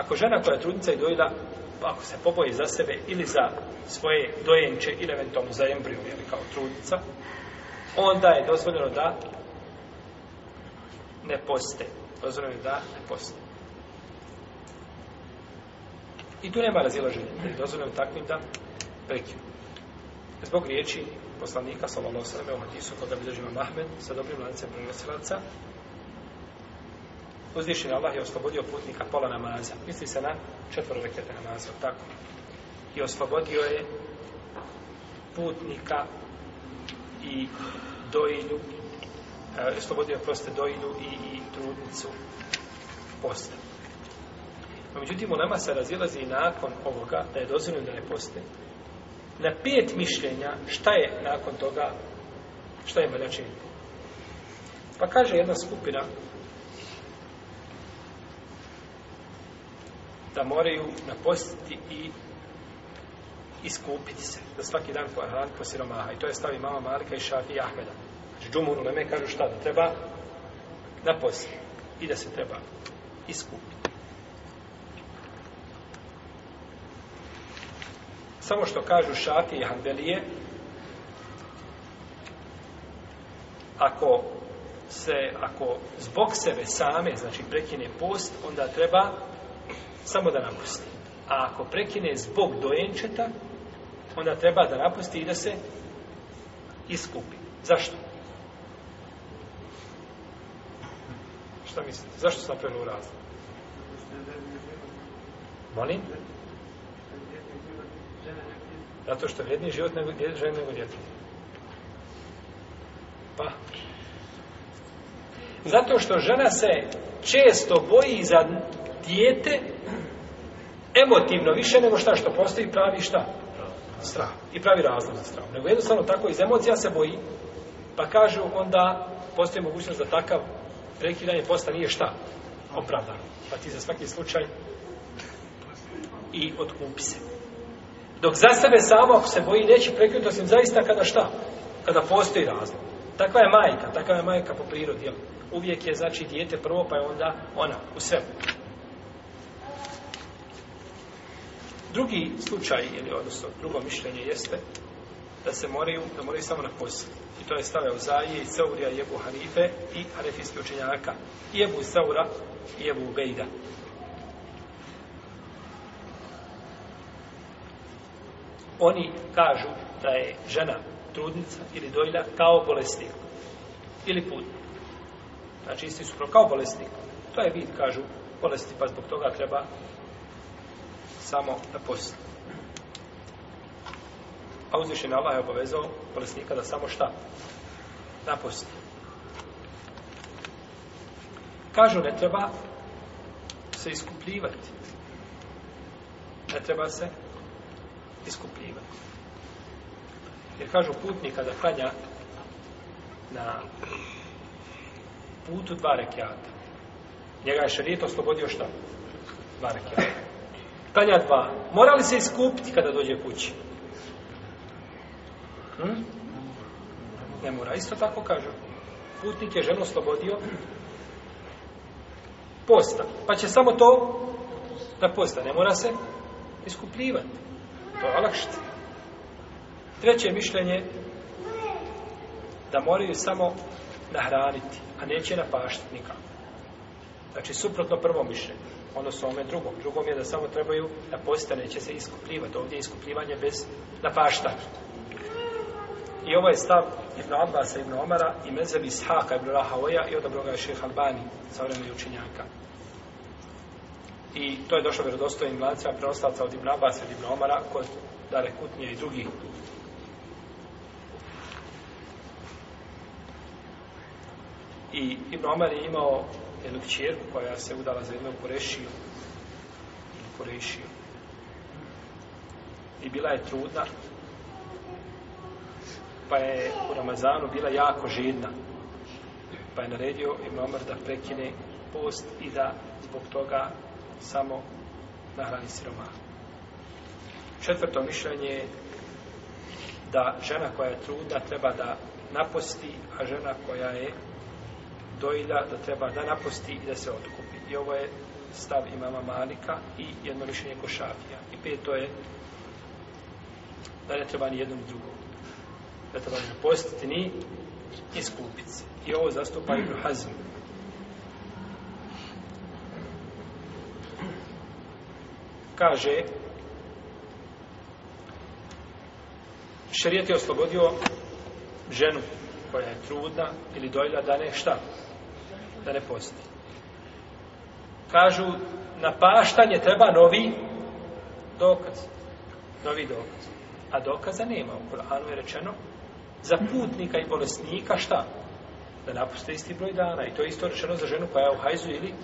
Ako žena koja je trudnica i dojela, ako se poboji za sebe ili za svoje dojenče ili eventualno za embriju, ili kao trudnica, onda je dozvoljeno da ne poste. Dozvoljeno je da ne poste. I tu nema razilaženja, dozvoljeno je dozvoljeno takvim da prekinu. Zbog riječi poslanika sallallahu alejhi da tisu, u hadisu sa dobrim lancem prenosilaca, Uzvišen Allah je oslobodio putnika pola namaza. Misli se na četvoro rekete namaza, tako. I oslobodio je putnika i dojilju, e, oslobodio je proste dojilju i, trudnicu posta. međutim, u nama se razilazi i nakon ovoga, da je dozvoljeno da ne poste, na pet mišljenja šta je nakon toga, šta je meljačin. Pa kaže jedna skupina da moraju napostiti i iskupiti se, da svaki dan po hran po siromaha. I to je stavi mama Marka i Šafi i Ahmeda. Znači, džumuru na kažu šta da treba napostiti i da se treba iskupiti. Samo što kažu Šafi i Hanbelije, ako se, ako zbog sebe same, znači prekine post, onda treba samo da napusti. A ako prekine zbog dojenčeta, onda treba da napusti i da se iskupi. Zašto? Šta mislite? Zašto sam krenuo u razlog? Molim? Zato što vrijedni život nego žene nego djete. Pa. Zato što žena se često boji za dijete emotivno više nego šta što postoji pravi šta? Strah. I pravi razlog za strah. Nego jednostavno tako iz emocija se boji, pa kažu onda postoji mogućnost da takav prekidanje posta nije šta? opravdano, Pa ti za svaki slučaj i otkupi se. Dok za sebe samo, ako se boji, neće prekidati, osim zaista kada šta? Kada postoji razlog. Takva je majka, takva je majka po prirodi. Uvijek je, znači, dijete prvo, pa je onda ona, u svemu. Drugi slučaj, ili odnosno drugo mišljenje jeste da se moraju, da moraju samo na pos I to je stavio Zaje i Saurija, i Ebu Hanife i Arefijski učenjaka. I Ebu Saura i Ebu Ubejda. Oni kažu da je žena trudnica ili dojda kao bolesnik. Ili putnik. Znači isti su kao bolesnik. To je vid, kažu, bolesti, pa zbog toga treba samo da POST- A uzvišen Allah je obavezao bolesnika da samo šta? Da Kažu ne treba se iskupljivati. Ne treba se iskupljivati. Jer kažu putnik kada klanja na putu dva rekiata, njega je šarijet oslobodio šta? Dva rekiata. Klanja dva. Mora li se iskupiti kada dođe kući? Hm? Ne mora. Isto tako kažu. Putnik je ženu oslobodio posta. Pa će samo to da posta. Ne mora se iskupljivati. To je olakšće. Treće mišljenje da moraju samo nahraniti, a neće napaštiti nikako. Znači, suprotno prvom mišljenju, odnosno ovome drugom. Drugom je da samo trebaju da postane, će se iskupljivati. Ovdje je iskupljivanje bez napašta I ovo je stav Ibn se Ibn Omara i mezeb je Ibn i odabroga je šeha Albani, I to je došlo vjerodostojnim lancima preostavca od Ibn Abbas i Ibn Omara kod Kutnije i drugih. I Ibn Omar je imao jednu kćerku koja se udala za jednog korešiju korešiju i bila je trudna pa je u Ramazanu bila jako žedna pa je naredio im nomer da prekine post i da zbog toga samo nahrani siroma. Četvrto mišljenje je da žena koja je trudna treba da naposti, a žena koja je dojilja da treba da naposti i da se otkupi. I ovo je stav imama Malika i jedno ko košafija. I peto je da ne treba ni jednom drugom. Da treba ni postiti ni iskupiti se. I ovo zastupa Ibn Kaže Šerijet je oslobodio ženu koja je trudna ili dojela da ne šta da ne posti. Kažu, na paštanje treba novi dokaz. Novi dokaz. A dokaza nema. U je rečeno za putnika i bolesnika šta? Da napuste isti broj dana. I to je isto rečeno za ženu koja je u hajzu ili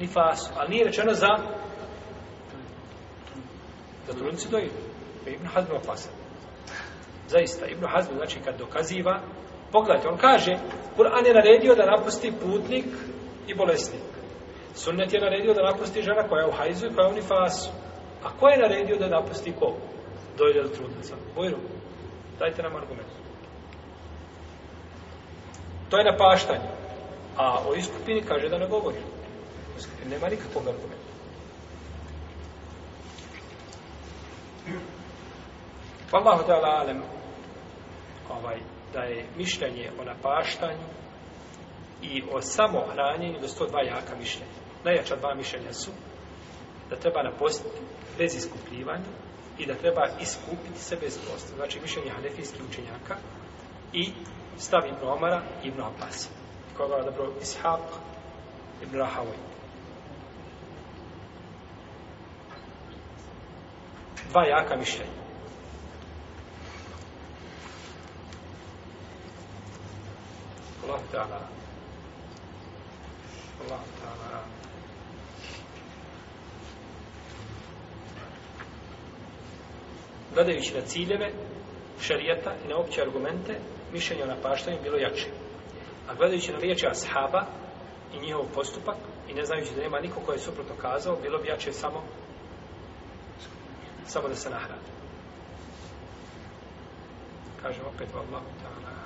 ni fasu, Ali nije rečeno za za do dojde. Pa Ibn Hazm opasan. Zaista, Ibn Hazm, znači kad dokaziva Pogledajte, on kaže, Kur'an je naredio da napusti putnik i bolesnik. Sunnet je naredio da napusti žena koja je u hajzu i koja je u nifasu. A ko je naredio da napusti ko? Dojde do trudnica. Bojru, dajte nam argument. To je napaštanje. A o iskupini kaže da ne govori. Nema nikakvog argumenta. Wallahu ta'ala alem. Ovaj, da je mišljenje o napaštanju i o samohranjenju to dva jaka mišljenja. Najjača dva mišljenja su da treba napostiti bez iskupljivanja i da treba iskupiti se bez posta. Znači mišljenje hanefijskih učenjaka i stav Ibn Omara i Ibn Abbas. Koga je dobro Ishaq Dva jaka mišljenja. ta'ala. Allah Gledajući na ciljeve šarijata i na opće argumente, mišljenje o napaštanju bilo jače. A gledajući na riječi ashaba i njihov postupak, i ne znajući da nema niko koji je suprotno kazao, bilo bi jače samo, samo da se nahrade. Kažem opet, ta'ala.